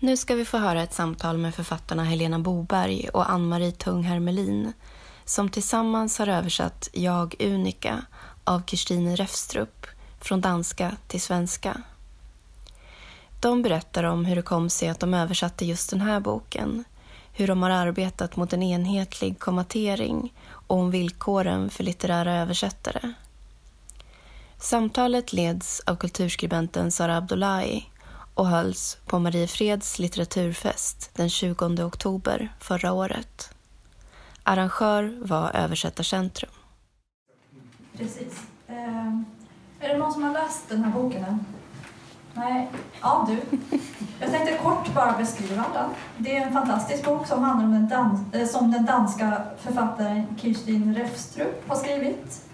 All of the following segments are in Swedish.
Nu ska vi få höra ett samtal med författarna Helena Boberg och Ann-Marie Tung Hermelin som tillsammans har översatt Jag Unika av Kirstine Refstrup från danska till svenska. De berättar om hur det kom sig att de översatte just den här boken, hur de har arbetat mot en enhetlig kommatering och om villkoren för litterära översättare. Samtalet leds av kulturskribenten Sara Abdullahi och hölls på Mariefreds litteraturfest den 20 oktober förra året. Arrangör var Översättarcentrum. Precis. Eh, är det någon som har läst den här boken än? Nej? Ja, du. Jag tänkte kort bara beskriva den. Det är en fantastisk bok som handlar om den, dans eh, som den danska författaren Kirstin Refstrup har skrivit.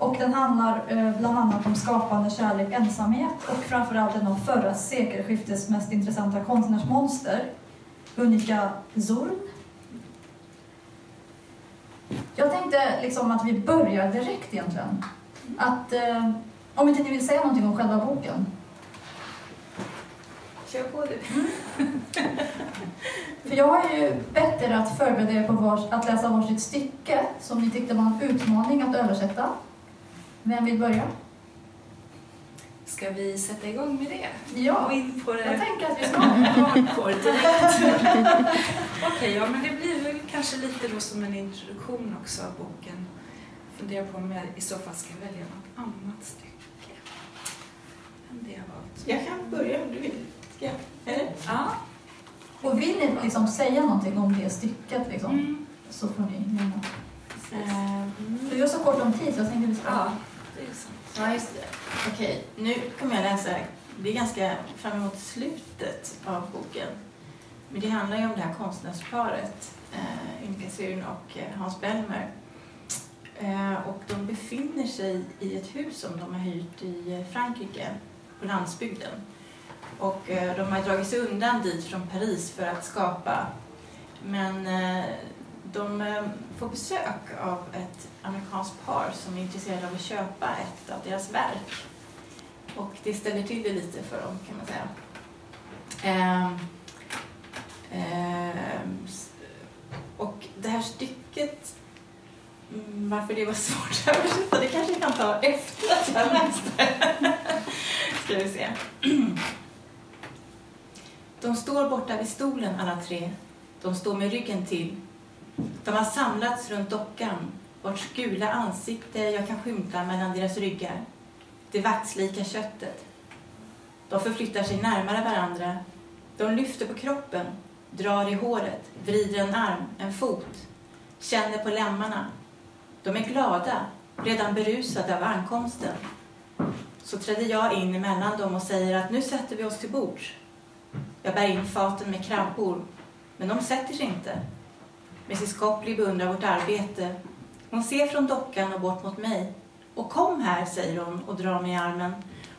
Och den handlar eh, bland annat om skapande kärlek, ensamhet och framförallt en av förra sekelskiftets mest intressanta konstnärsmonster, Unika Zorn. Jag tänkte liksom att vi börjar direkt egentligen. Att, eh, om inte ni vill säga någonting om själva boken. Kör på du. För jag har ju bett er att förbereda er på vars, att läsa varsitt stycke som ni tyckte var en utmaning att översätta. Vem vill börja? Ska vi sätta igång med det? Ja, Gå in på det jag tänker att vi ska. hardcore direkt. Okej, ja men det blir väl kanske lite då som en introduktion också av boken. Funderar på om jag i så fall ska välja något annat stycke än det jag valt. Jag kan börja om du vill. Ska jag? Eller? Ja. Och vill ni liksom säga någonting om det stycket liksom, Mm. så får ni gärna. Mm. För vi har så kort om tid så jag tänkte vi ska... Ja, det är sant. Ja, just det. Okej, nu kommer jag läsa. Det är ganska fram emot slutet av boken. Men det handlar ju om det här konstnärsparet, eh, Ynka Syrn och eh, Hans Bellmer. Eh, och de befinner sig i ett hus som de har hyrt i eh, Frankrike, på landsbygden. Och eh, de har dragit sig undan dit från Paris för att skapa. Men eh, de eh, får besök av ett amerikanskt par som är intresserade av att köpa ett av deras verk. Och det ställer till det lite för dem kan man säga. Ehm, ehm, och det här stycket, mm, varför det var svårt att översätta, det kanske jag kan ta efter att jag läste. Ska vi se. De står borta vid stolen alla tre. De står med ryggen till. De har samlats runt dockan, vars gula ansikte jag kan skymta mellan deras ryggar. Det vaxlika köttet. De förflyttar sig närmare varandra. De lyfter på kroppen, drar i håret, vrider en arm, en fot, känner på lemmarna. De är glada, redan berusade av ankomsten. Så trädde jag in emellan dem och säger att nu sätter vi oss till bords. Jag bär in faten med krabbor, men de sätter sig inte. Mrs Copley beundrar vårt arbete. Hon ser från dockan och bort mot mig. Och kom här, säger hon och drar mig i armen.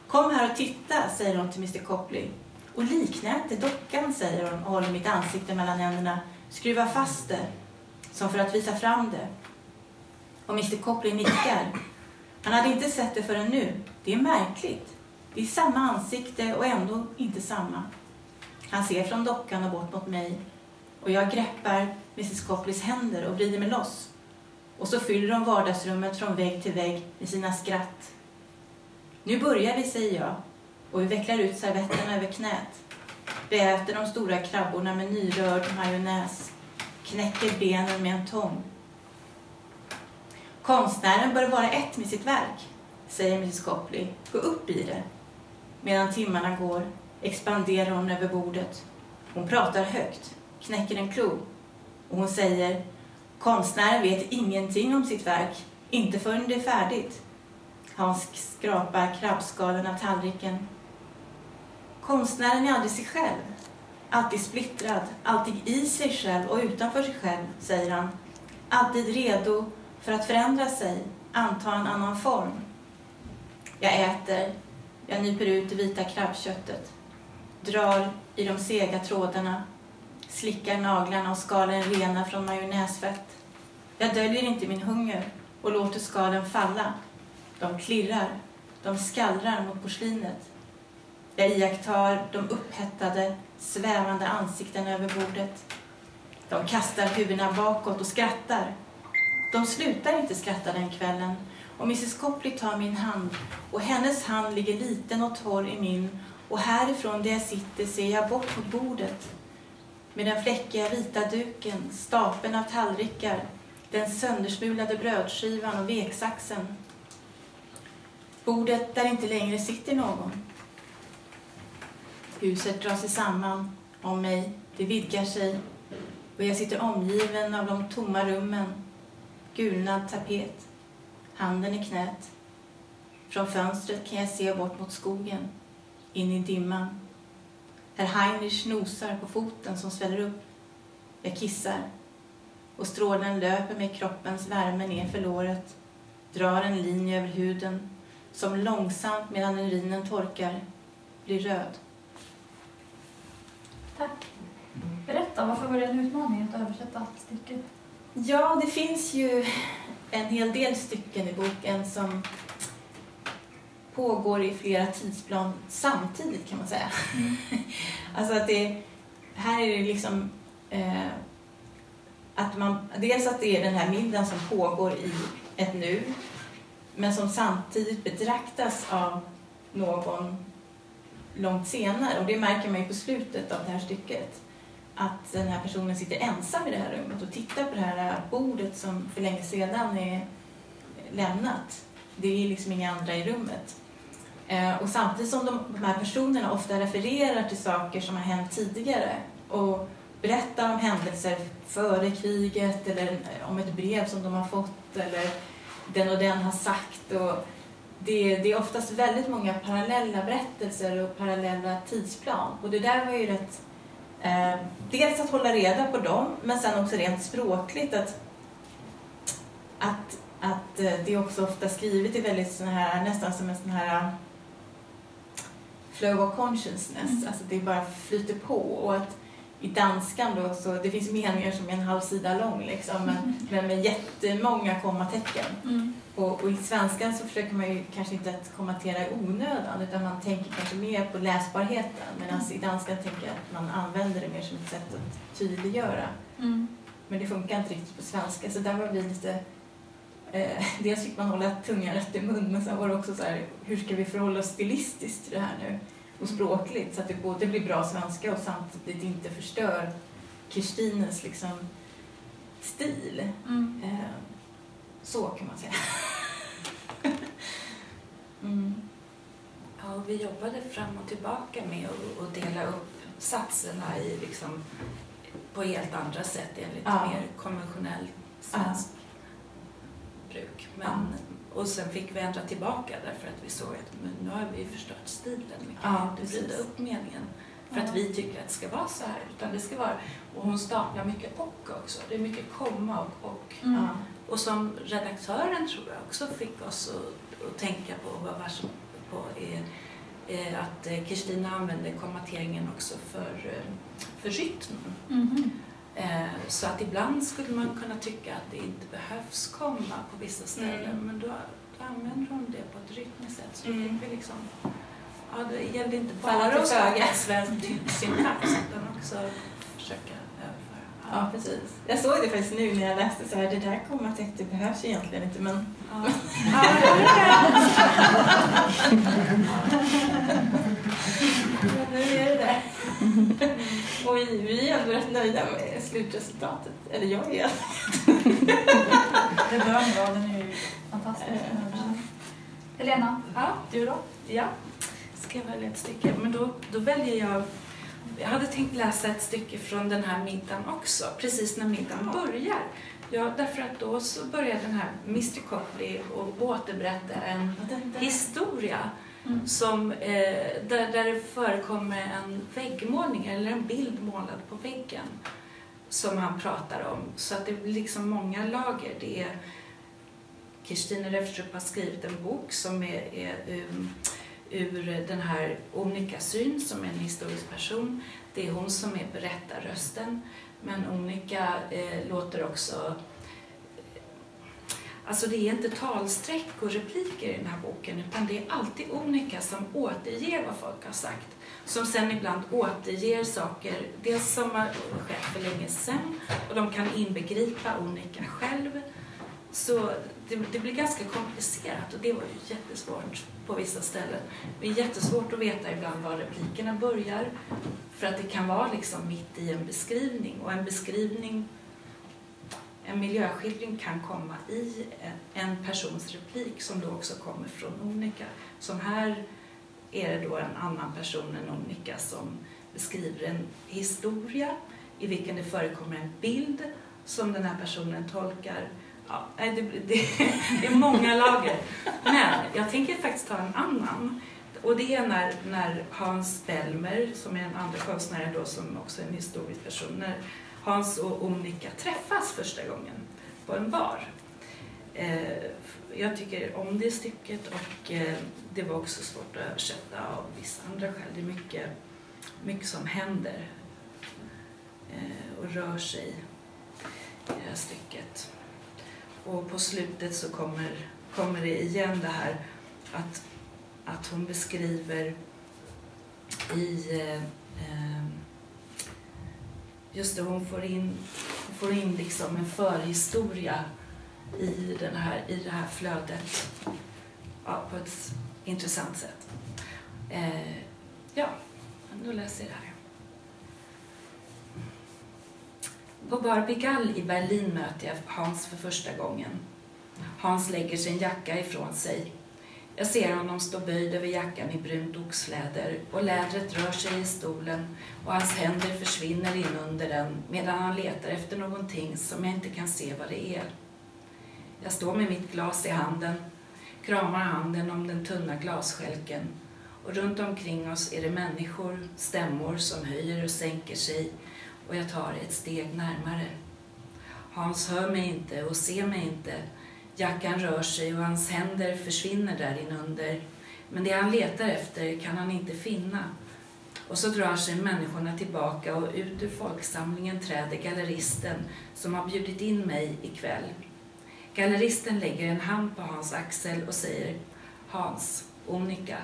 Kom här och titta, säger hon till Mr Copley. Och likna inte dockan, säger hon och håller mitt ansikte mellan händerna. Skruva fast det, som för att visa fram det. Och Mr Copley nickar. Han hade inte sett det förrän nu. Det är märkligt. Det är samma ansikte och ändå inte samma. Han ser från dockan och bort mot mig och jag greppar Mrs Copleys händer och vrider mig loss. Och så fyller de vardagsrummet från vägg till vägg med sina skratt. Nu börjar vi, säger jag, och vi vecklar ut servetterna över knät. Vi äter de stora krabborna med nyrörd majonnäs, knäcker benen med en tång. Konstnären bör vara ett med sitt verk, säger Mrs Copley. Gå upp i det. Medan timmarna går expanderar hon över bordet. Hon pratar högt, knäcker en klo och hon säger Konstnären vet ingenting om sitt verk, inte förrän det är färdigt. Hans skrapar krabbskalen av tallriken. Konstnären är aldrig sig själv, alltid splittrad, alltid i sig själv och utanför sig själv, säger han. Alltid redo för att förändra sig, anta en annan form. Jag äter, jag nyper ut det vita krabbköttet, drar i de sega trådarna, slickar naglarna och skalen rena från majonnäsfett. Jag döljer inte min hunger och låter skalen falla. De klirrar, de skallrar mot porslinet. Jag iakttar de upphettade, svävande ansiktena över bordet. De kastar huvudena bakåt och skrattar. De slutar inte skratta den kvällen och Mrs Copley tar min hand och hennes hand ligger liten och torr i min och härifrån där jag sitter ser jag bort mot bordet med den fläckiga vita duken, stapeln av tallrikar, den söndersmulade brödskivan och veksaxen. Bordet där inte längre sitter någon. Huset drar sig samman om mig, det vidgar sig och jag sitter omgiven av de tomma rummen, gulnad tapet, handen i knät. Från fönstret kan jag se bort mot skogen, in i dimman. Herr Heinrich nosar på foten som sväller upp. Jag kissar och strålen löper med kroppens värme ner för låret, drar en linje över huden som långsamt medan urinen torkar blir röd. Tack. Berätta, varför var det en utmaning att översätta stycket? Ja, det finns ju en hel del stycken i boken som pågår i flera tidsplan samtidigt kan man säga. Mm. alltså att det, här är det liksom eh, att man, dels att det är den här middagen som pågår i ett nu men som samtidigt betraktas av någon långt senare och det märker man ju på slutet av det här stycket att den här personen sitter ensam i det här rummet och tittar på det här bordet som för länge sedan är lämnat. Det är liksom inga andra i rummet. Eh, och samtidigt som de, de här personerna ofta refererar till saker som har hänt tidigare och berättar om händelser före kriget eller eh, om ett brev som de har fått eller den och den har sagt. Och det, det är oftast väldigt många parallella berättelser och parallella tidsplan. Och det där var ju rätt... Eh, dels att hålla reda på dem, men sen också rent språkligt att, att, att eh, det också ofta skrivet i väldigt sån här, nästan som en sån här flow of consciousness, mm. alltså det bara flyter på. Och att i danskan då, så det finns meningar som är en halv sida lång liksom, men, mm. men med jättemånga kommatecken. Mm. Och, och, i svenskan så försöker man ju kanske inte att kommentera i onödan utan man tänker kanske mer på läsbarheten medan i danskan tänker jag att man använder det mer som ett sätt att tydliggöra. Mm. Men det funkar inte riktigt på svenska så där var vi lite Eh, dels fick man hålla tungan rätt i mun men sen var det också så här, hur ska vi förhålla oss stilistiskt till det här nu? Och språkligt så att det både blir bra svenska och samtidigt inte förstör Kirstines liksom stil. Mm. Eh, så kan man säga. mm. Ja, vi jobbade fram och tillbaka med att dela upp satserna i liksom, på helt andra sätt enligt ja. mer konventionell svensk ja bruk. Men, och sen fick vi ändra tillbaka därför att vi såg att nu har vi förstört stilen. Vi kan ja, inte vrida upp meningen för ja. att vi tycker att det ska vara så här. Utan det ska vara, och hon staplar mycket och också. Det är mycket komma och och. Mm. Och som redaktören tror jag också fick oss att, att tänka på vad var som på är, är att eh, Kristina använder kommateringen också för, eh, för rytmen. Mm. Eh, så att ibland skulle man kunna tycka att det inte behövs komma på vissa ställen mm. men då, då använder hon det på ett rytmiskt sätt. Så mm. fick vi liksom, ja, det gällde inte bara att skapa svensk syntax utan också försöka överföra. Ja. ja, precis. Jag såg det faktiskt nu när jag läste så här, det där kommatext det behövs egentligen inte men... Ja. ja, nu är det där. Och vi, vi är ändå rätt nöjda med slutresultatet. Eller jag är Det bör vara, den är ju fantastisk. Helena, ja. du då? Ja, ska jag välja ett stycke? Men då, då väljer jag jag hade tänkt läsa ett stycke från den här middagen också, precis när middagen börjar. Ja, därför att då så börjar den här Mr Copley och återberätta en historia Mm. Som, eh, där, där det förekommer en väggmålning eller en bild målad på väggen som han pratar om. Så att det blir liksom många lager. Det är Kirstine Refstrup har skrivit en bok som är, är um, ur den här Onika Syn som är en historisk person. Det är hon som är berättarrösten. Men Onika eh, låter också Alltså det är inte talsträck och repliker i den här boken utan det är alltid Onika som återger vad folk har sagt. Som sen ibland återger saker, dels som har skett för länge sedan och de kan inbegripa Onika själv. Så det, det blir ganska komplicerat och det var ju jättesvårt på vissa ställen. Det är jättesvårt att veta ibland var replikerna börjar för att det kan vara liksom mitt i en beskrivning och en beskrivning en miljöskildring kan komma i en persons replik som då också kommer från Onika. Som här är det då en annan person än Onika som beskriver en historia i vilken det förekommer en bild som den här personen tolkar. Ja, det, det, det är många lager. Men jag tänker faktiskt ta en annan. Och det är när, när Hans Bellmer, som är en andra konstnär då, som också är en historisk person, när Hans och Omnika träffas första gången på en bar. Eh, jag tycker om det stycket och eh, det var också svårt att översätta av vissa andra skäl. Det är mycket, mycket som händer eh, och rör sig i det här stycket. Och på slutet så kommer, kommer det igen det här att, att hon beskriver i eh, just det, hon får in, hon får in liksom en förhistoria i, den här, i det här flödet ja, på ett intressant sätt. Eh, ja, då läser jag det här. På Barbigall i Berlin möter jag Hans för första gången. Hans lägger sin jacka ifrån sig jag ser honom stå böjd över jackan i brunt oxläder och lädret rör sig i stolen och hans händer försvinner in under den medan han letar efter någonting som jag inte kan se vad det är. Jag står med mitt glas i handen, kramar handen om den tunna glasskälken och runt omkring oss är det människor, stämmor som höjer och sänker sig och jag tar ett steg närmare. Hans hör mig inte och ser mig inte Jackan rör sig och hans händer försvinner där inunder. Men det han letar efter kan han inte finna. Och så drar sig människorna tillbaka och ut ur folksamlingen träder galleristen som har bjudit in mig ikväll. Galleristen lägger en hand på Hans axel och säger Hans, Onika.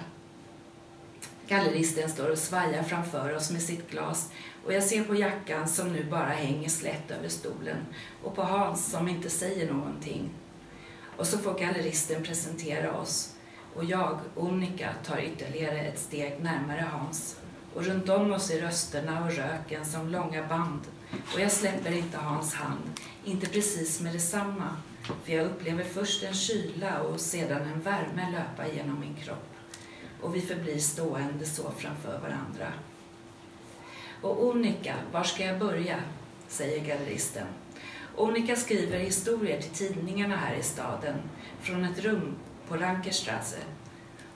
Galleristen står och svajar framför oss med sitt glas och jag ser på jackan som nu bara hänger slätt över stolen och på Hans som inte säger någonting. Och så får galleristen presentera oss och jag, Onika, tar ytterligare ett steg närmare Hans. Och runt om oss är rösterna och röken som långa band. Och jag släpper inte Hans hand, inte precis med detsamma. För jag upplever först en kyla och sedan en värme löpa genom min kropp. Och vi förblir stående så framför varandra. Och Onika, var ska jag börja? säger galleristen. Onika skriver historier till tidningarna här i staden från ett rum på Lankerstrasse.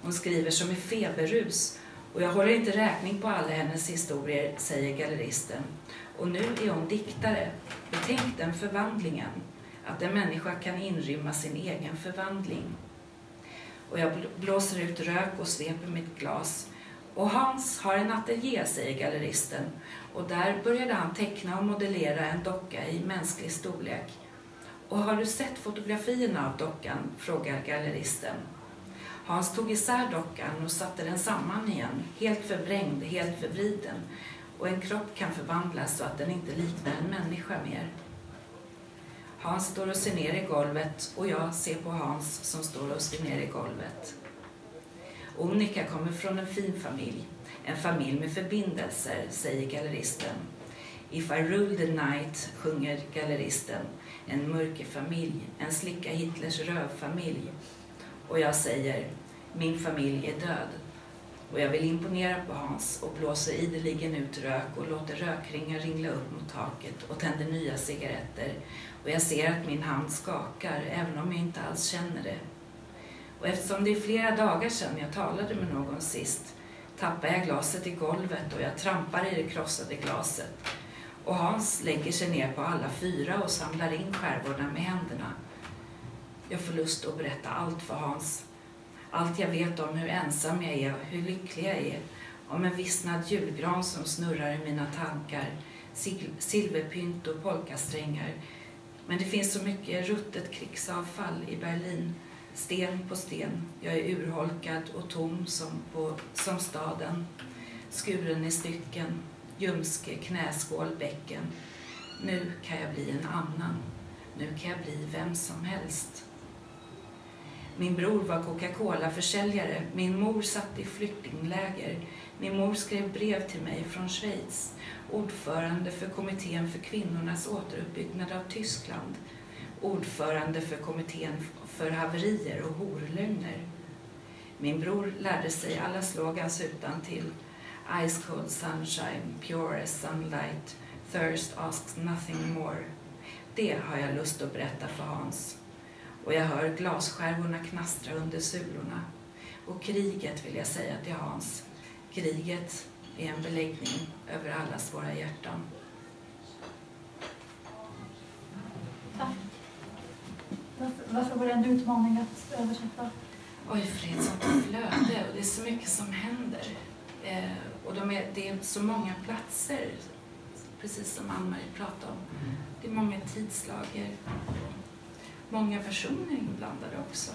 Hon skriver som i feberrus och jag håller inte räkning på alla hennes historier, säger galleristen. Och nu är hon diktare. Betänk den förvandlingen, att en människa kan inrymma sin egen förvandling. Och jag blåser ut rök och sveper mitt glas. Och Hans har en ateljé, säger galleristen, och där började han teckna och modellera en docka i mänsklig storlek. Och har du sett fotografierna av dockan? frågar galleristen. Hans tog isär dockan och satte den samman igen, helt förvrängd, helt förvriden. Och en kropp kan förvandlas så att den inte liknar en människa mer. Hans står och ser ner i golvet och jag ser på Hans som står och ser ner i golvet. Onika kommer från en fin familj. En familj med förbindelser, säger galleristen. If I rule the night, sjunger galleristen. En mörkerfamilj, en slicka Hitlers rövfamilj. Och jag säger, min familj är död. Och jag vill imponera på Hans och blåser ideligen ut rök och låter rökringar ringla upp mot taket och tänder nya cigaretter. Och jag ser att min hand skakar, även om jag inte alls känner det. Och eftersom det är flera dagar sedan jag talade med någon sist tappar jag glaset i golvet och jag trampar i det krossade glaset. Och Hans lägger sig ner på alla fyra och samlar in skärvorna med händerna. Jag får lust att berätta allt för Hans. Allt jag vet om hur ensam jag är och hur lycklig jag är. Om en vissnad julgran som snurrar i mina tankar, silverpynt och polkasträngar. Men det finns så mycket ruttet krigsavfall i Berlin. Sten på sten. Jag är urholkad och tom som, på, som staden. Skuren i stycken. Ljumske, knäskål, bäcken. Nu kan jag bli en annan. Nu kan jag bli vem som helst. Min bror var Coca-Cola-försäljare. Min mor satt i flyktingläger. Min mor skrev brev till mig från Schweiz. Ordförande för kommittén för kvinnornas återuppbyggnad av Tyskland. Ordförande för kommittén för haverier och horlögner. Min bror lärde sig alla slogans utan till. Ice cold sunshine, pure as sunlight, thirst asks nothing more. Det har jag lust att berätta för Hans. Och jag hör glasskärvorna knastra under sulorna. Och kriget vill jag säga till Hans. Kriget är en beläggning över allas våra hjärtan. Varför, varför var det en utmaning att översätta? Oj, för det är ett sånt flöde och det är så mycket som händer. Eh, och de är, det är så många platser, precis som Ann-Marie pratade om. Det är många tidslager, många personer inblandade också.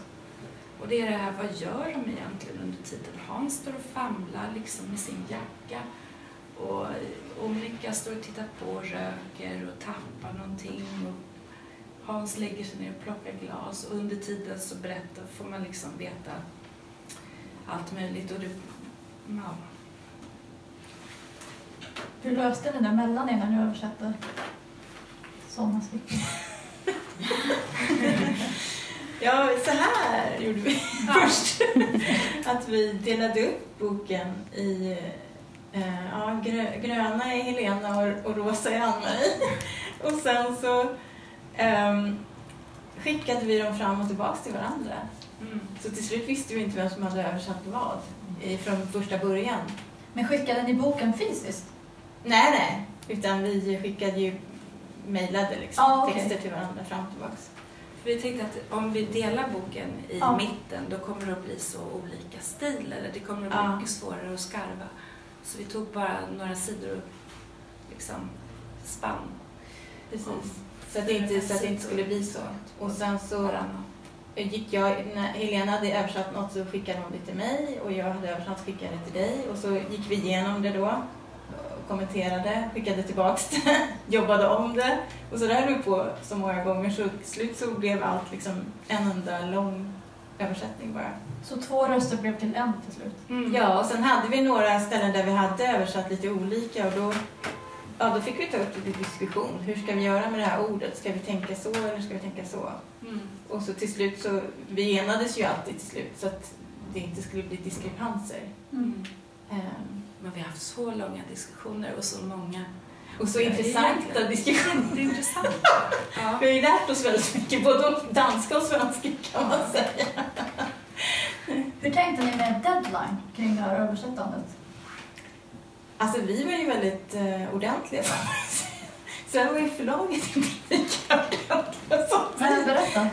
Och det är det här, vad gör de egentligen under tiden? Hans står och famlar liksom med sin jacka och Olika står och tittar på och röker och tappar någonting. Och Hans lägger sig ner och plockar glas och under tiden så berättar, får man liksom veta allt möjligt. Och det, ja. Hur löste ni det mellan er när ni översatte sådana stycken? Ja, så här gjorde vi först. Att vi delade upp boken i eh, ja, grö, gröna är Helena och, och rosa är Ann-Marie. Och sen så ehm, skickade vi dem fram och tillbaka till varandra. Mm. Så till slut visste vi inte vem som hade översatt vad i, från första början. Men skickade ni boken fysiskt? Nej, nej. Utan vi skickade ju, mejlade liksom, Ah, okej. texter till varandra fram och tillbaka. För vi tänkte att om vi delar boken i Ja. mitten då kommer det att bli så olika stil eller det kommer att bli Ja. mycket svårare att skarva. Så vi tog bara några sidor och liksom spann Precis. Så att, det inte, så att det inte skulle bli så. Och sen så gick jag, när Helena hade översatt något så skickade hon det till mig och jag hade översatt skickade det till dig och så gick vi igenom det då och kommenterade, skickade tillbaks det, jobbade om det och så där höll vi på så många gånger så till slut så blev allt liksom en enda lång översättning bara. Så två röster blev till en till slut? Mm. Ja, och sen hade vi några ställen där vi hade översatt lite olika och då, ja, då fick vi ta upp det till diskussion. Hur ska vi göra med det här ordet? Ska vi tänka så eller ska vi tänka så? Mm. Och så till slut så, vi enades ju alltid till slut så att det inte skulle bli diskrepanser. Mm. Ehm, Men vi har haft så långa diskussioner och så många och så Ja, intressanta diskussioner. jätteintressanta. Ja. Vi har ju lärt oss väldigt mycket, både danska och svenska kan man säga. Hur tänkte ni med deadline kring det här översättandet? Alltså vi var ju väldigt eh, ordentliga. Sen var ju förlaget vi. berätta.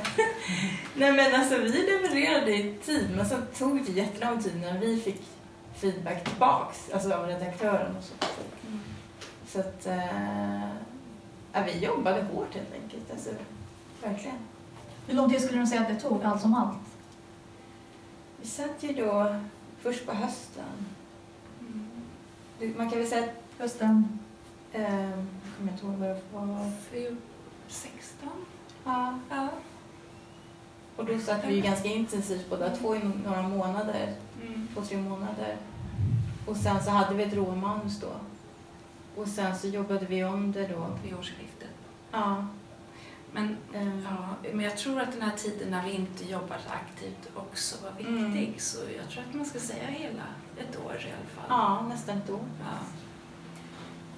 Nej men alltså vi levererade i tid, men sen tog det jättelång tid när vi fick feedback tillbaks, alltså av redaktören och så. Mm. Så att, eh, ja, vi jobbade hårt helt enkelt, alltså verkligen. Hur lång tid skulle du säga att det tog, allt som allt? Vi satt ju då först på hösten. Man kan väl säga att, Hösten? eh, jag kommer inte ihåg vad det var. För 16? Ja. Ja. Och då satt vi ju ganska intensivt båda två i några månader, Mm. två, tre månader. Och sen så hade vi ett råmanus då. Och sen så jobbade vi om det då. Vid årsskiftet. Ja. Men, eh, ja, men jag tror att den här tiden när vi inte jobbat aktivt också var viktig. Mm. Så jag tror att man ska säga hela ett år i alla fall. Ja, nästan ett år. Ja.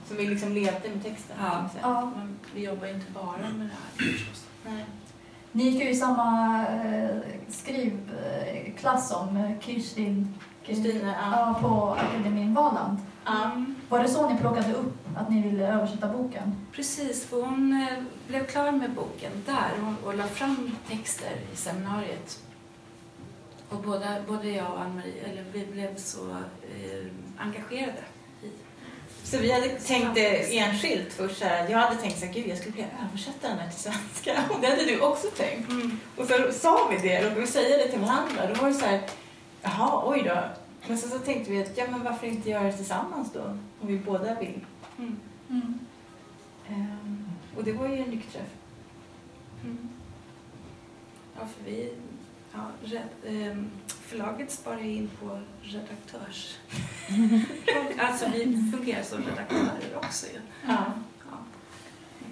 Så vi liksom levde med texten. Ja. Ja. Men vi jobbar inte bara med det här förstås. Nej. Ni gick ju i samma eh, skrivklass som eh, Kirstin Kristina, ja. på Akademin Valand. Mm. Var det så ni plockade upp att ni ville översätta boken? Precis, för hon eh, blev klar med boken där och la fram texter i seminariet. Och båda, både jag och Ann-Marie, eller vi blev så eh, engagerade i Så vi hade tänkt det enskilt först. Så här, jag hade tänkt så här, gud jag skulle vilja översätta den här till svenska. Och det hade du också tänkt. Mm. Och så sa vi det och vi säger det till varandra. Då var det så här, jaha, oj då. Men sen så tänkte vi att, ja men varför inte göra det tillsammans då? Om vi båda vill. Mm. Mm. Ehm, och det var ju en lyckträff. Mm. Ja, för vi... Ja, red, ehm, förlaget sparar in på redaktörs... alltså vi fungerar som redaktörer också ju. Ja.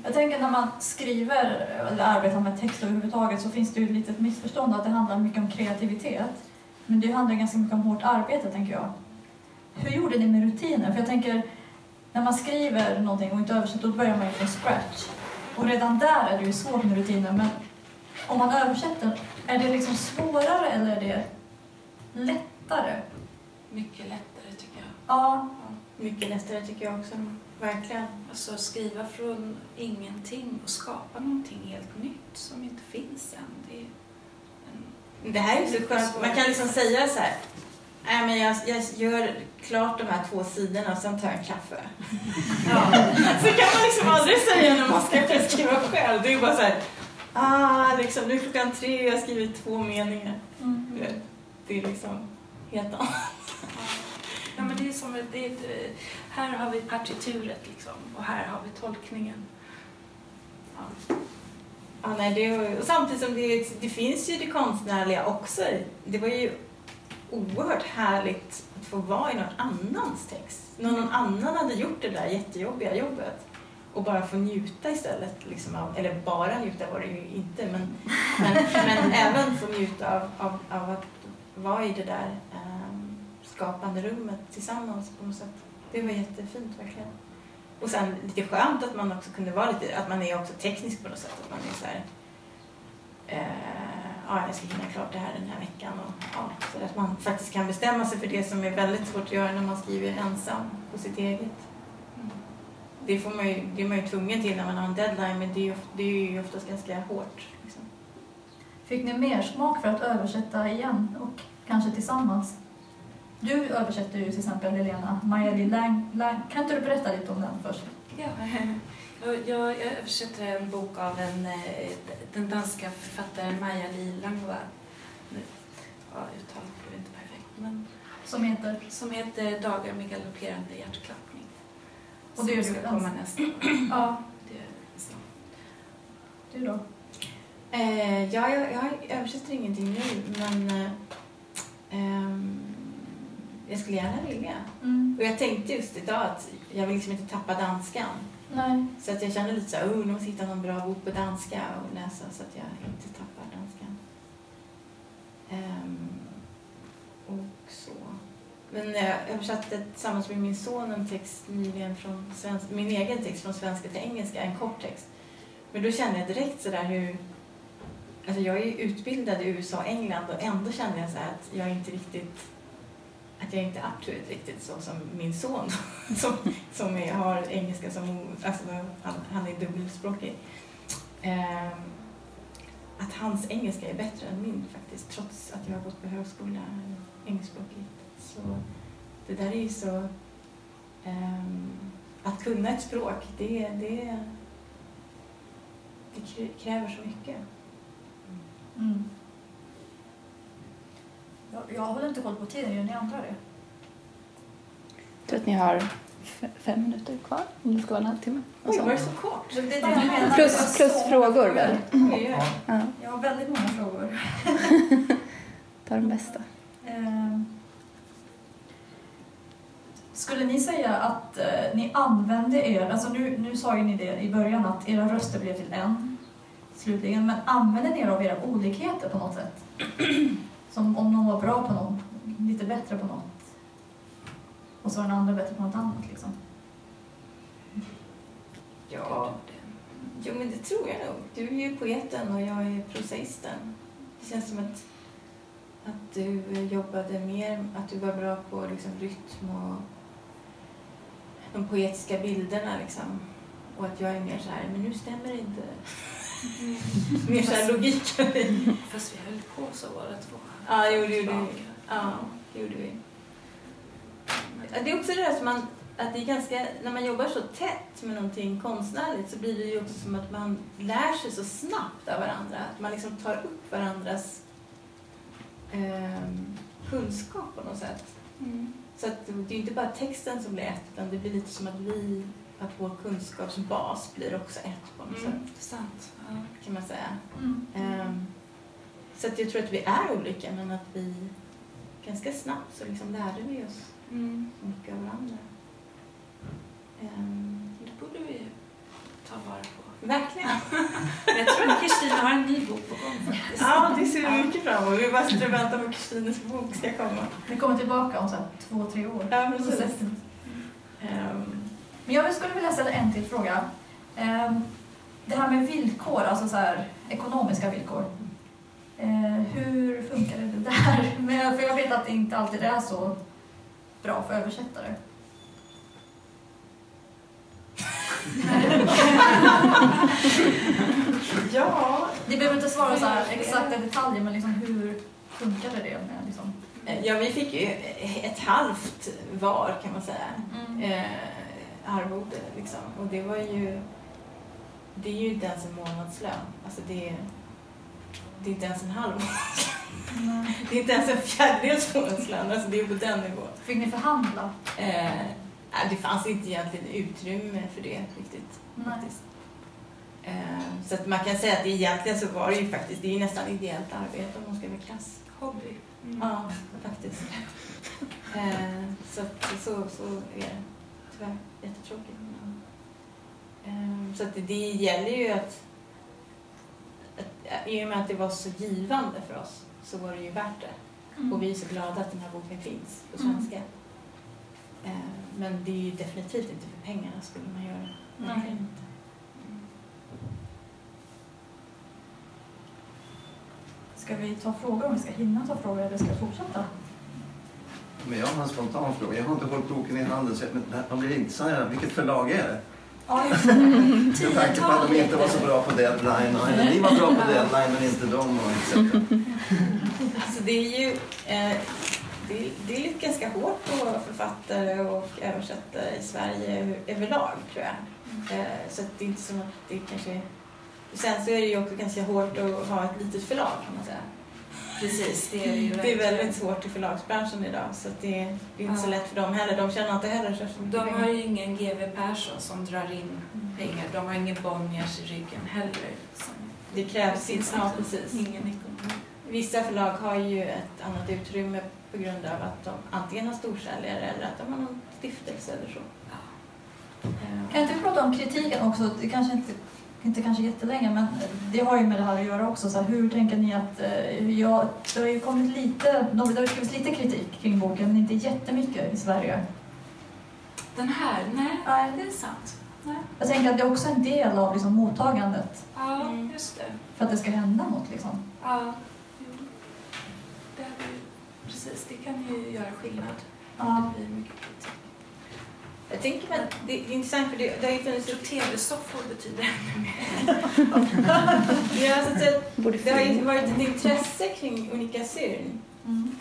Jag tänker när man skriver eller arbetar med text överhuvudtaget så finns det ju ett litet missförstånd att det handlar mycket om kreativitet. Men det handlar ganska mycket om hårt arbete tänker jag. Hur gjorde ni med rutiner? För jag tänker, när man skriver någonting och inte översätter då börjar man ju från scratch. Och redan där är det ju svårt med rutiner men om man översätter, är det liksom svårare eller är det lättare? Mycket lättare tycker jag. Ja, Mycket lättare tycker jag också. Verkligen. Alltså skriva från ingenting och skapa någonting helt nytt som inte finns än. Det är. Det här är så skönt. Man kan liksom säga så här. Nej, men jag, jag gör klart de här två sidorna och sen tar jag en kaffe. Ja. Så kan man liksom aldrig säga när man ska skriva själv. Det är bara så här. Ah, liksom, nu är klockan tre och jag har skrivit två meningar. mm. Det, det är liksom helt annat. Ja, men det är som det är eh, här har vi partituret liksom och här har vi tolkningen. Ja. Ja, nej, det, och samtidigt som det, det finns ju det konstnärliga också. Det var ju oerhört härligt att få vara i någon annans text. Någon, någon annan hade gjort det där jättejobbiga jobbet. Och bara få njuta istället. Liksom av, eller bara njuta var det ju inte, men, men, men även få njuta av, av, av att vara i det där ehm, skapande rummet tillsammans på något sätt. Det var jättefint verkligen. Och sen lite skönt att man också kunde vara lite, att man är också teknisk på något sätt. Att man är så här, eh, ja, jag ska hinna klart det här den här veckan. Och, ja, så att man faktiskt kan bestämma sig för det som är väldigt svårt att göra när man skriver ensam på sitt eget. Mm. Det, får man ju, det är man ju tvungen till när man har en deadline, men det är ju, det är ju oftast ganska hårt. Liksom. Fick ni mer smak för att översätta igen och kanske tillsammans? Du översätter ju till exempel Helena, Maja-Li Lang, Lang. Kan inte du berätta lite om den först? Ja. Jag, jag, översätter en bok av en, eh, den danska författaren Maja-Li Langva. Nu, Ja, uttalet blev inte perfekt. Men, Som heter? som heter Dagar med galopperande hjärtklappning. Och det är Som du ska komma nästa år. Ja, Det är så. du då? Eh, ja, jag, jag översätter ingenting nu, men eh, ehm, jag skulle gärna vilja. Mm. Och jag tänkte just idag att jag vill liksom inte tappa danskan. Nej. Så att jag kände lite så här, oh, nu måste hitta någon bra bok på danska och läsa så att jag inte tappar danskan. Ehm, och så. Men jag översatte tillsammans med min son en text nyligen från svensk, min egen text från svenska till engelska, en kort text. Men då kände jag direkt så där hur, alltså jag är ju utbildad i USA och England och ändå kände jag så här att jag inte riktigt, att jag inte är up to it riktigt så som min son som, som är, har engelska som, alltså han, han är dubbelspråkig. Ehm, att hans engelska är bättre än min faktiskt, trots att jag har gått på högskola engelskspråkigt. Så det där är ju så... ehm, att kunna ett språk, det, det, det krä- kräver så mycket. Mm. Jag, jag håller inte koll på tiden, gör ni andra det? Jag tror att ni har fem minuter kvar om det ska vara en halvtimme. Oj, så. var det så kort? Det är det menar. Plus, plus så frågor väl? Oj. Ja, Jag har väldigt många frågor. ta de bästa. Ehm, Skulle ni säga att eh, ni använde er, alltså nu, nu sa ju ni det i början att era röster blev till en slutligen, men använde ni er av era olikheter på något sätt? Som om någon var bra på något, lite bättre på något och så var den andra bättre på något annat liksom. Ja, jo, men det tror jag nog. Du är ju poeten och jag är prosaisten. Det känns som att, att du jobbade mer, att du var bra på liksom, rytm och de poetiska bilderna liksom. Och att jag är mer så här, men nu stämmer det inte. mer så här logiken. Fast vi höll på så båda två. Ja, det gjorde vi. Ja, det gjorde vi. Det är också det där som man, att det är ganska, när man jobbar så tätt med någonting konstnärligt så blir det ju också som att man lär sig så snabbt av varandra. Att man liksom tar upp varandras ehm, kunskap på något sätt. Mm. Så att det är inte bara texten som blir ett, utan det blir lite som att vi, att vår kunskapsbas blir också ett på något Mm. sätt, Sant. Ja. kan man säga. Mm. Ehm, så att jag tror att vi är olika, men att vi ganska snabbt så liksom lärde vi oss Mm. mycket av varandra. Ehm, Det borde vi ta vara på. verkligen. Men Jag tror att Kristina har en ny bok på gång faktiskt. Ja, det ser vi mycket fram emot. Vi bara sitter och väntar på att Kristines bok ska komma. Vi kommer tillbaka om så här, två, tre år. Ja, precis. Processen. Ehm, Men jag skulle vilja ställa en till fråga. Ehm, Det här med villkor, alltså så här, ekonomiska villkor. Eh, Hur funkar det där? Men, för jag vet att det inte alltid är så bra för översättare. ja, Ni behöver inte svara så här exakta detaljer, men liksom hur funkade det? Med, liksom? ja, vi fick ju ett halvt var kan man säga. Mm. eh, arvode. Liksom. Och det var ju... Det är ju inte ens en månadslön. Alltså det, det är inte ens en halv. Nej. Det är inte ens en fjärdedels månadslön. Alltså det är på den nivån. Fick ni förhandla? Eh, nej, det fanns inte egentligen utrymme för det riktigt. Nej. Faktiskt. Eh, så att man kan säga att egentligen så var det ju faktiskt, det är ju nästan ideellt arbete om man ska vara krass. Hobby. Mm. Ja, faktiskt. Eh, så, så, så är det. Tyvärr. Jättetråkigt. Men, eh, så att det, det gäller ju att... I och med att det var så givande för oss så var det ju värt det. Mm. Och vi är så glada att den här boken finns på Mm. svenska. Eh, men det är ju definitivt inte för pengarna skulle man göra. Nej. Verkligen inte. Ska vi ta frågor om vi ska hinna ta frågor eller ska jag fortsätta? Men jag har en spontan fråga. Jag har inte hållit boken i handen så jag, men det här- man blir intresserad. Vilket förlag är det? Ja, just det. Med tanke på att de inte var så bra på deadline. Och, ni var bra på deadline men inte de. Och etc. Alltså det är ju eh, det det är ganska hårt på författare och översättare i Sverige överlag tror jag. Eh, så det är inte som att det kanske... Sen så är det ju också ganska hårt att ha ett litet förlag kan man säga. Precis, det är det ju Det är väldigt svårt i förlagsbranschen idag så att det, är inte så Ja. lätt för dem heller. De tjänar inte heller så De har pengar. ju ingen GW Persson som drar in pengar. De har ingen Bonniers i ryggen heller. Som Det krävs inte, ja, precis. ingen ekonomi. Vissa förlag har ju ett annat utrymme på grund av att de antingen har storsäljare eller att de har någon stiftelse eller så. Eh, Kan inte vi prata om kritiken också? Det kanske inte, inte kanske jättelänge, men det har ju med det här att göra också. Så här, hur tänker ni att... eh, Ja, det har ju kommit lite, det har skrivits lite kritik kring boken, men inte jättemycket i Sverige. Den här, nej, Nej. det är sant. Nej. Jag tänker att det är också en del av liksom, mottagandet Ja, Mm. just det. för att det ska hända något. Liksom. Ja, jo. Det, ju, precis, det kan ju göra skillnad. Ja. Det blir mycket kritik. Jag tänker att det är intressant för det, det har ju funnits Så tv-soffor betyder ännu mer. ja, så att det har ju varit ett intresse kring Unika Syrn. Mm.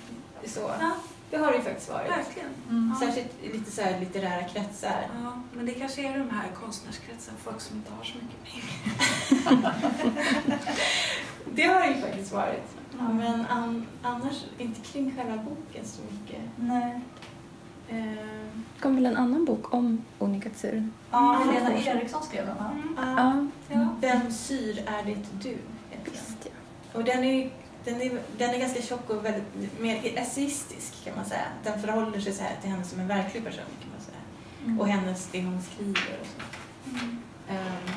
Så. Ja, Det har det ju faktiskt varit. verkligen. Mm. Särskilt i lite så här litterära kretsar. Ja, men det kanske är de här konstnärskretsen, folk som inte har så mycket pengar. Det har det ju faktiskt varit. Ja. Men an, annars inte kring själva boken så mycket. Nej. Eh, Det kom väl en annan bok om Onikatsuren? Ja, Mm. Helena Eriksson skrev den, va? ah, Ja. Vem syr är det du? visst ja. Och den är, den, är, den är ganska tjock och väldigt mer essayistisk kan man säga. Den förhåller sig så här till henne som en verklig person kan man säga. Mm. Och hennes, det hon skriver och så. Mm. Ehm,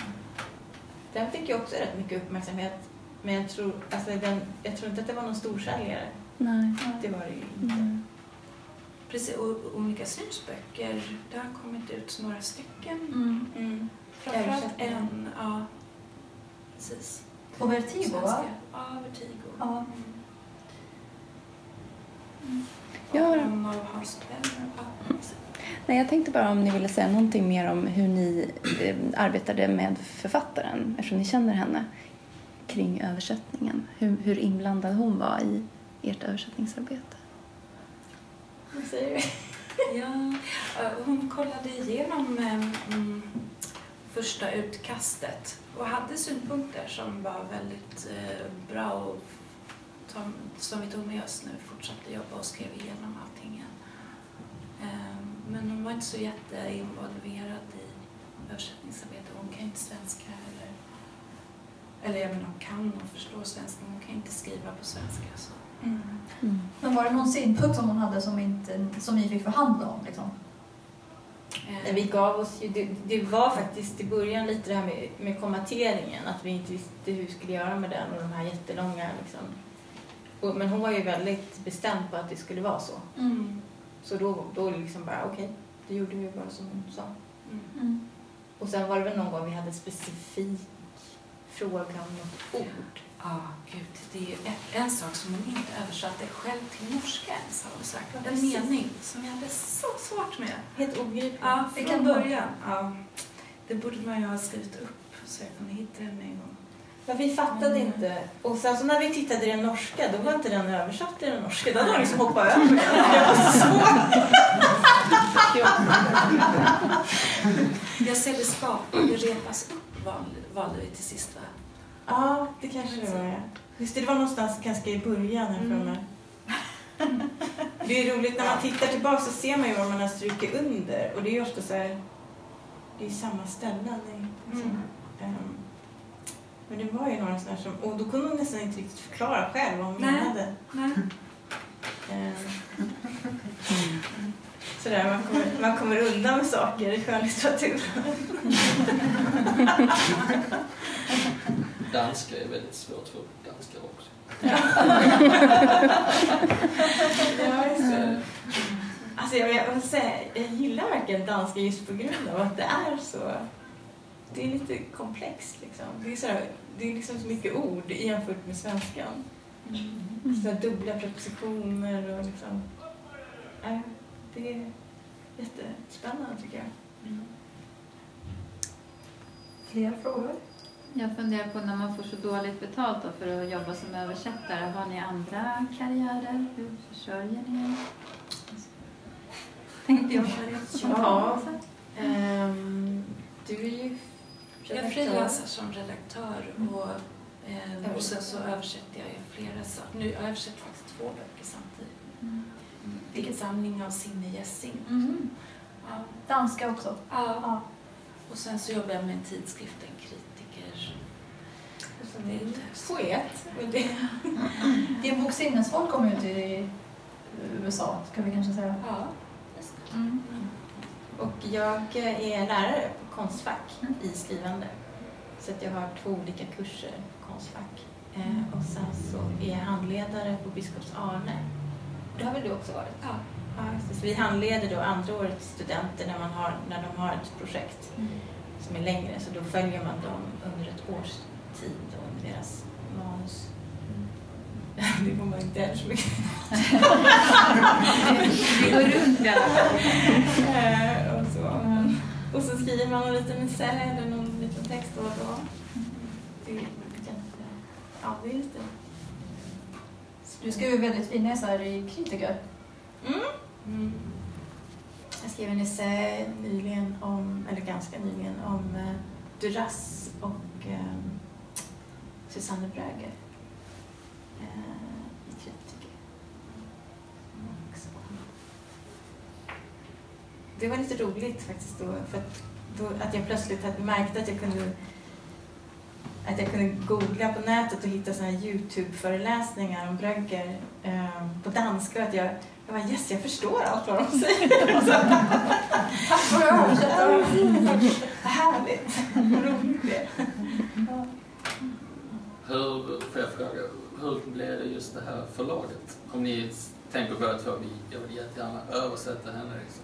den fick ju också rätt mycket uppmärksamhet. Men jag tror, alltså den, jag tror inte att det var någon storsäljare. Nej. Det var det ju inte. Mm. Precis, och olika synsböcker, det har kommit ut några stycken. Mm. Mm. Framförallt en, ja, precis. Och Vertigo, va? Ja, Vertigo. Ja. Ja. Och en av Hans Benner. Ja. Nej, jag tänkte bara om ni ville säga någonting mer om hur ni eh, arbetade med författaren, eftersom ni känner henne, kring översättningen. Hur, hur inblandad hon var i ert översättningsarbete. Vad säger du? Ja, eh, hon kollade igenom ehm, mm, första utkastet och hade synpunkter som var väldigt eh, bra och som, som vi tog med oss när vi fortsatte jobba och skrev igenom allting igen. Ehm, men hon var inte så jätteinvolverad i översättningsarbete. Hon kan ju inte svenska eller, eller jag menar hon kan och förstår svenska men hon kan inte skriva på svenska. Så. Mm. Mm. Men var det någon synpunkt som hon hade som, inte, som ni fick förhandla om? Liksom? Eh, vi gav oss ju, det, det var faktiskt i början lite det här med, med kommateringen, att vi inte visste hur vi skulle göra med den och de här jättelånga liksom. Och, men hon var ju väldigt bestämd på att det skulle vara så. mm, Så då, då liksom bara okej, det gjorde vi bara som hon sa. mm. Mm. Och sen var det väl någon gång vi hade specifik fråga om något ord. Ja, gud. Det är ju ett, en sak som hon inte översatte själv till norska ens har hon sagt. Ja, En mening som jag hade så svårt med. Helt obegripligt. Ja, från då? början. Ja. Det borde man ju ha skrivit upp så jag kunde hitta den en gång. Men vi fattade Mm. inte. Och sen så när vi tittade i den norska, då var inte den översatt till den norska. Då hade de liksom hoppat över den. Det var så Jag ser det skapa, det repas upp valde vi till sist va? Ja, det kanske det var. ja. Just det, det var någonstans ganska i början här Mm. mig. Det är roligt när man tittar tillbaka så ser man ju vad man har strukit under. Och det är ju ofta så här, det är samma ställen. Liksom. Mm. Ehm, men det var ju några sådana som, och då kunde hon nästan inte riktigt förklara själv vad hon Nej. menade. Nej. Ehm, Sådär, man kommer, man kommer undan med saker i skönlitteratur. Danska är väldigt svårt för danskar också. Ja, Alltså jag, jag, måste säga, jag gillar verkligen danska just på grund av att det är så... Det är lite komplext liksom. Det är, så här, det är liksom så mycket ord jämfört med svenskan. Så här dubbla prepositioner och liksom... Det är jättespännande tycker jag. Fler frågor? Jag funderar på när man får så dåligt betalt då för att jobba som översättare. Har ni andra karriärer? Hur försörjer ni er? Tänkte jag på det. Ja. Ehm, du är ju Jag frilansar som redaktör och, eh, och sen så översätter jag ju flera saker. Nu jag har översatt faktiskt två böcker samtidigt. Mm. Diktsamling av Signe Gessing. Mm. Ja. Danska också? Ja. Ja. Och sen så jobbar jag med en tidskrift, en kritiker. Inte- poet. Din bok Sinnesfolk kom ut i USA, ska vi kanske säga. Ja. Mm. och jag är lärare på Konstfack i skrivande. Så att jag har två olika kurser på Konstfack. Eh, och sen så är jag handledare på Biskops Arne. Det har väl du också varit? Ja. Ja. Så vi handleder då andra årets studenter när, man har, när de har ett projekt som är längre. Så då följer man dem under ett års tid och deras manus. Det får man inte heller så mycket. Vi går runt i alla fall. Eh, och, så. och så skriver man en liten essä eller någon liten text då och då. Det är jätte... Ja, det är lite... Du skrev ju väldigt fina essäer i Kritiker. Mm. Mm. Jag skrev en essä nyligen om, eller ganska nyligen, om eh, Duras och eh, Susanne Bröger. Eh, I. Det var lite roligt faktiskt då, för att, då, att jag plötsligt hade märkt att jag kunde att jag kunde googla på nätet och hitta såna här Youtube-föreläsningar om Brögger eh, på danska. Att jag, jag var yes, jag förstår allt vad de säger. Tack för att. Vad härligt! Vad roligt det. Hur, får jag fråga, hur blev det just det här förlaget? Om ni tänker båda två, jag vill jättegärna översätta henne liksom.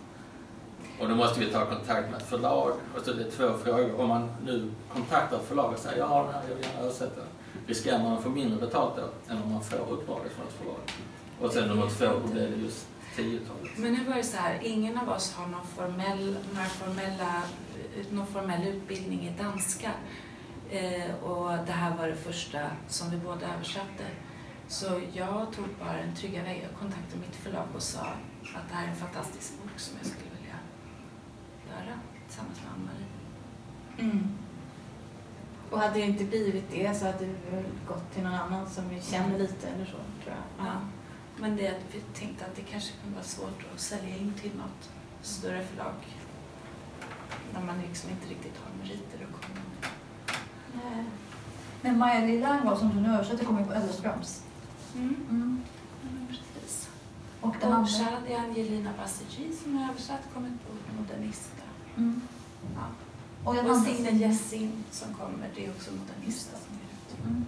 Och då måste vi ta kontakt med ett förlag. Och så är det två frågor. Om man nu kontaktar ett förlag och säger jag har den här, jag vill gärna översätta den. Riskerar man att få mindre betalt då än om man får uppdraget från ett förlag? Och sen nummer två, hur blev det just tiotalet? Men nu var det så här, ingen av oss har någon formell, några formella, någon formell utbildning i danska. Eh, och det här var det första som vi båda översatte. Så jag tog bara en trygga väg och kontaktade mitt förlag och sa att det här är en fantastisk bok som jag skulle vilja göra tillsammans med Ann-Marie. Mm. Och hade det inte blivit det så hade du väl gått till någon annan som vi känner lite eller så, tror jag. Ja. Men det, vi tänkte att det kanske kunde vara svårt att sälja in till något större förlag när man liksom inte riktigt har meriter. Nej. Men Maja Lillango som du nu översätter kommer ju på Ellerströms. Mm. Mm. Mm, precis. Och det. Shadi Angelina Basici som är översatt kommit på Modernista. Mm. Ja. Och Och. Signe Jessin som kommer, det är också Modernista som är ute. Mm.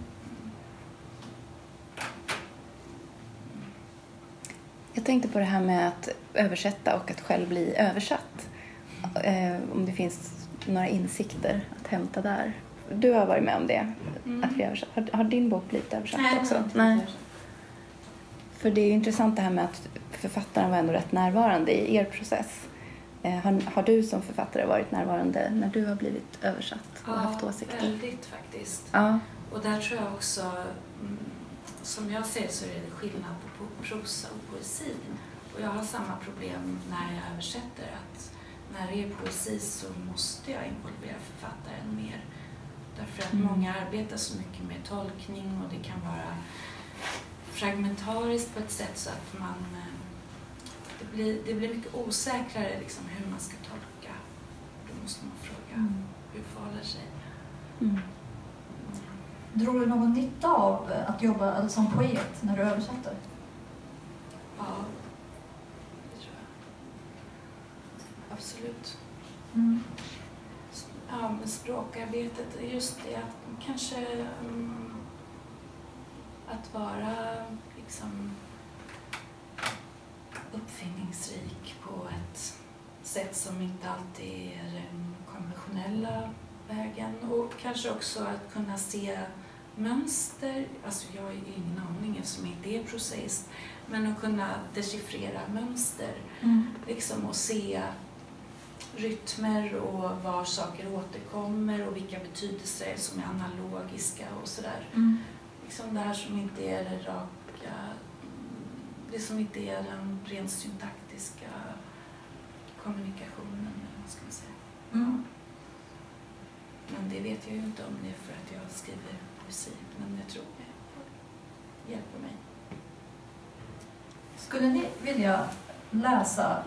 Jag tänkte på det här med att översätta och att själv bli översatt. Eh, om det finns några insikter att hämta där. Du har varit med om det, Mm. att översatt. Har, har din bok blivit översatt Nej, också? inte Nej. För det är ju intressant det här med att författaren var ändå rätt närvarande i er process. Eh, har, har du som författare varit närvarande när du har blivit översatt och haft åsikter? väldigt faktiskt. Ja. Och där tror jag också, mm, som jag ser så är det skillnad på prosa och poesi. Och jag har samma problem när jag översätter, att när det är poesi så måste jag involvera författaren mer. Därför att Mm. många arbetar så mycket med tolkning och det kan vara fragmentariskt på ett sätt så att man eh, det blir, det blir mycket osäkrare liksom, hur man ska tolka. Då måste man fråga Mm. hur förhåller sig. Mm. Drog du någon nytta av att jobba som poet när du översätter? Ja, det tror jag. Absolut. Mm. Ja, men språkarbetet, just det att kanske mm, att vara liksom uppfinningsrik på ett sätt som inte alltid är den konventionella vägen. Och kanske också att kunna se mönster, alltså jag har ju ingen aning eftersom jag inte är prosaist, men att kunna dechiffrera mönster. Mm. liksom och se rytmer och var saker återkommer och vilka betydelser som är analogiska och sådär. Mm. Liksom det här som inte är det raka, det som inte är den rent syntaktiska kommunikationen, vad ska man säga. Mm. Men det vet jag ju inte om det är för att jag skriver poesi, men jag tror det hjälper mig. Skulle ni vilja läsa,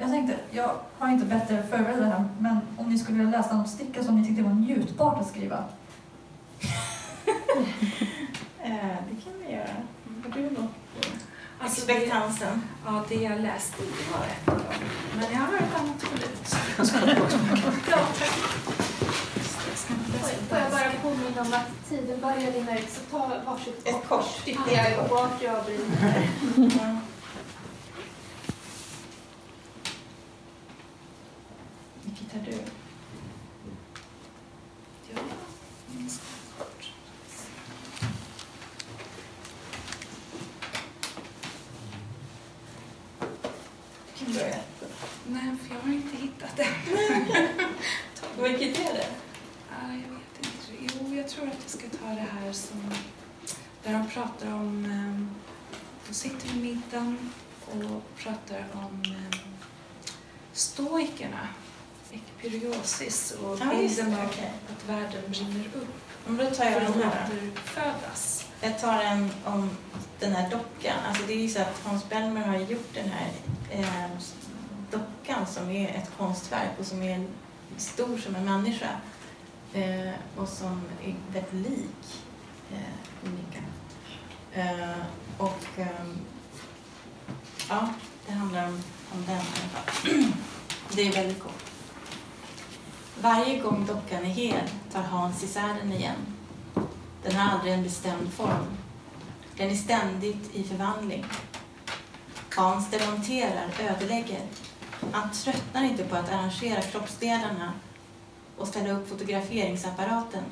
jag tänkte, jag har inte bättre förberett det här, men om ni skulle vilja läsa något stycke som ni tyckte var njutbart att skriva? Eh, det kan vi göra. Har du något Alltså, expektansen? ja, det jag läste det var ett av dem, men jag har ett annat förut. Ja, Får jag bara påminna om att tiden börjar rinna ut, så ta varsitt Ett kort. Ja, vart jag bryter. Har du? Ja. Du kan börja. Nej, för jag har inte hittat det. Vilket är det? Ja, jag vet inte. Jo, jag tror att jag ska ta det här som där de pratar om... eh, De sitter vid middagen och pratar om eh, stoikerna, epiriosis och Ja, bilden av okej. att världen brinner upp Men då tar jag för den här. återfödas. Jag tar en om den här dockan. Alltså det är ju så att Hans Bellmer har gjort den här eh, dockan som är ett konstverk och som är stor som en människa eh, och som är väldigt lik eh, Unika. Eh, och ehm, ja, det handlar om, om den i alla fall. Det är väldigt kort. Varje gång dockan är hel tar Hans isär den igen. Den har aldrig en bestämd form. Den är ständigt i förvandling. Hans demonterar, ödelägger. Han tröttnar inte på att arrangera kroppsdelarna och ställa upp fotograferingsapparaten.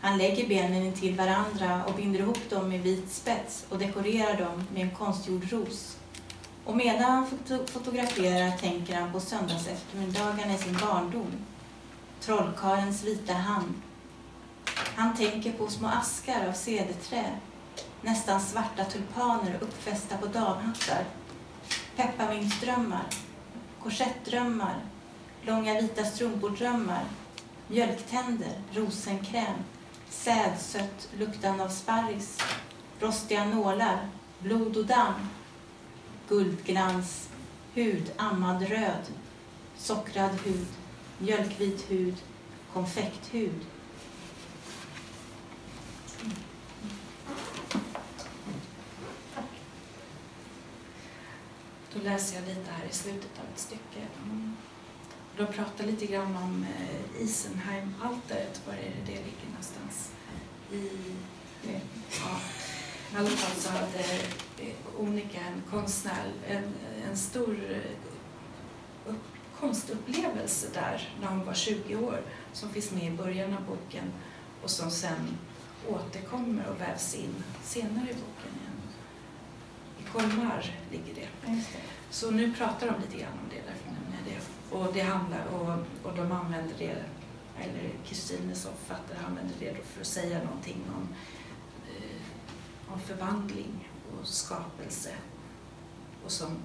Han lägger benen intill varandra och binder ihop dem med vit spets och dekorerar dem med en konstgjord ros. Och medan han foto- fotograferar tänker han på söndagseftermiddagarna i sin barndom. Trollkarlens vita hand. Han tänker på små askar av cederträ, nästan svarta tulpaner uppfästa på damhattar, pepparmyntsdrömmar, korsettdrömmar, långa vita strumpordrömmar, mjölktänder, rosenkräm, sädsött luktan av sparris, rostiga nålar, blod och damm, guldglans, hud ammad röd, sockrad hud, mjölkvit hud, konfekthud. Då läser jag lite här i slutet av ett stycke. Mm. De pratar lite grann om eh, Isenheim-altaret. Var är det det ligger någonstans? I, ja. I alla fall så hade Onika, en konstnär, en, en stor eh, upp, konstupplevelse där när hon var 20 år som finns med i början av boken och som sen återkommer och vävs in senare i boken igen. I Colmar ligger det. Så nu pratar de lite grann om det, därför nämner jag det. Och, det handlar, och, och de använder det, eller Kristine som författare använder det då för att säga någonting om, eh, om förvandling och skapelse. Och som,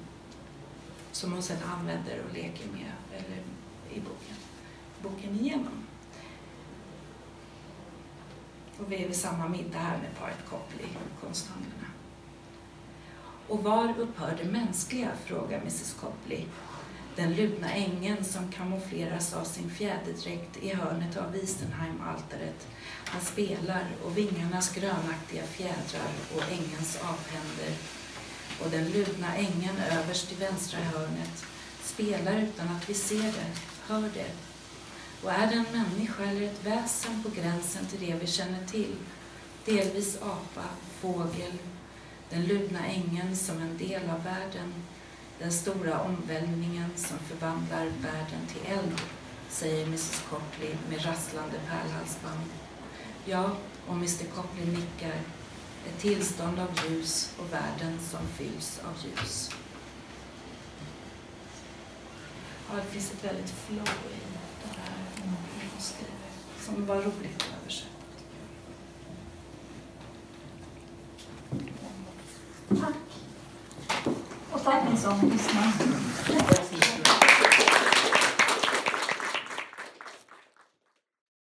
som hon sedan använder och leker med eller, i boken, boken igenom. Och vi är vid samma middag här med paret Copley, konsthandlarna. Och var upphör det mänskliga? frågar mrs Copley. Den ludna ängen som kamoufleras av sin fjäderdräkt i hörnet av Wiesenheim-altaret. Han spelar och vingarnas grönaktiga fjädrar och ängens avhänder. Och den ludna ängen överst i vänstra hörnet spelar utan att vi ser det, hör det. Och är det en människa eller ett väsen på gränsen till det vi känner till? Delvis apa, fågel, den ludna ängen som en del av världen, den stora omvälvningen som förvandlar världen till eld, säger Mrs Copley med rasslande pärlhalsband. Ja, och Mr Copley nickar. Ett tillstånd av ljus och världen som fylls av ljus. Ja, det finns ett väldigt flow i det här hon skriver, som var roligt att översätta. Tack. O tak mi są pisma.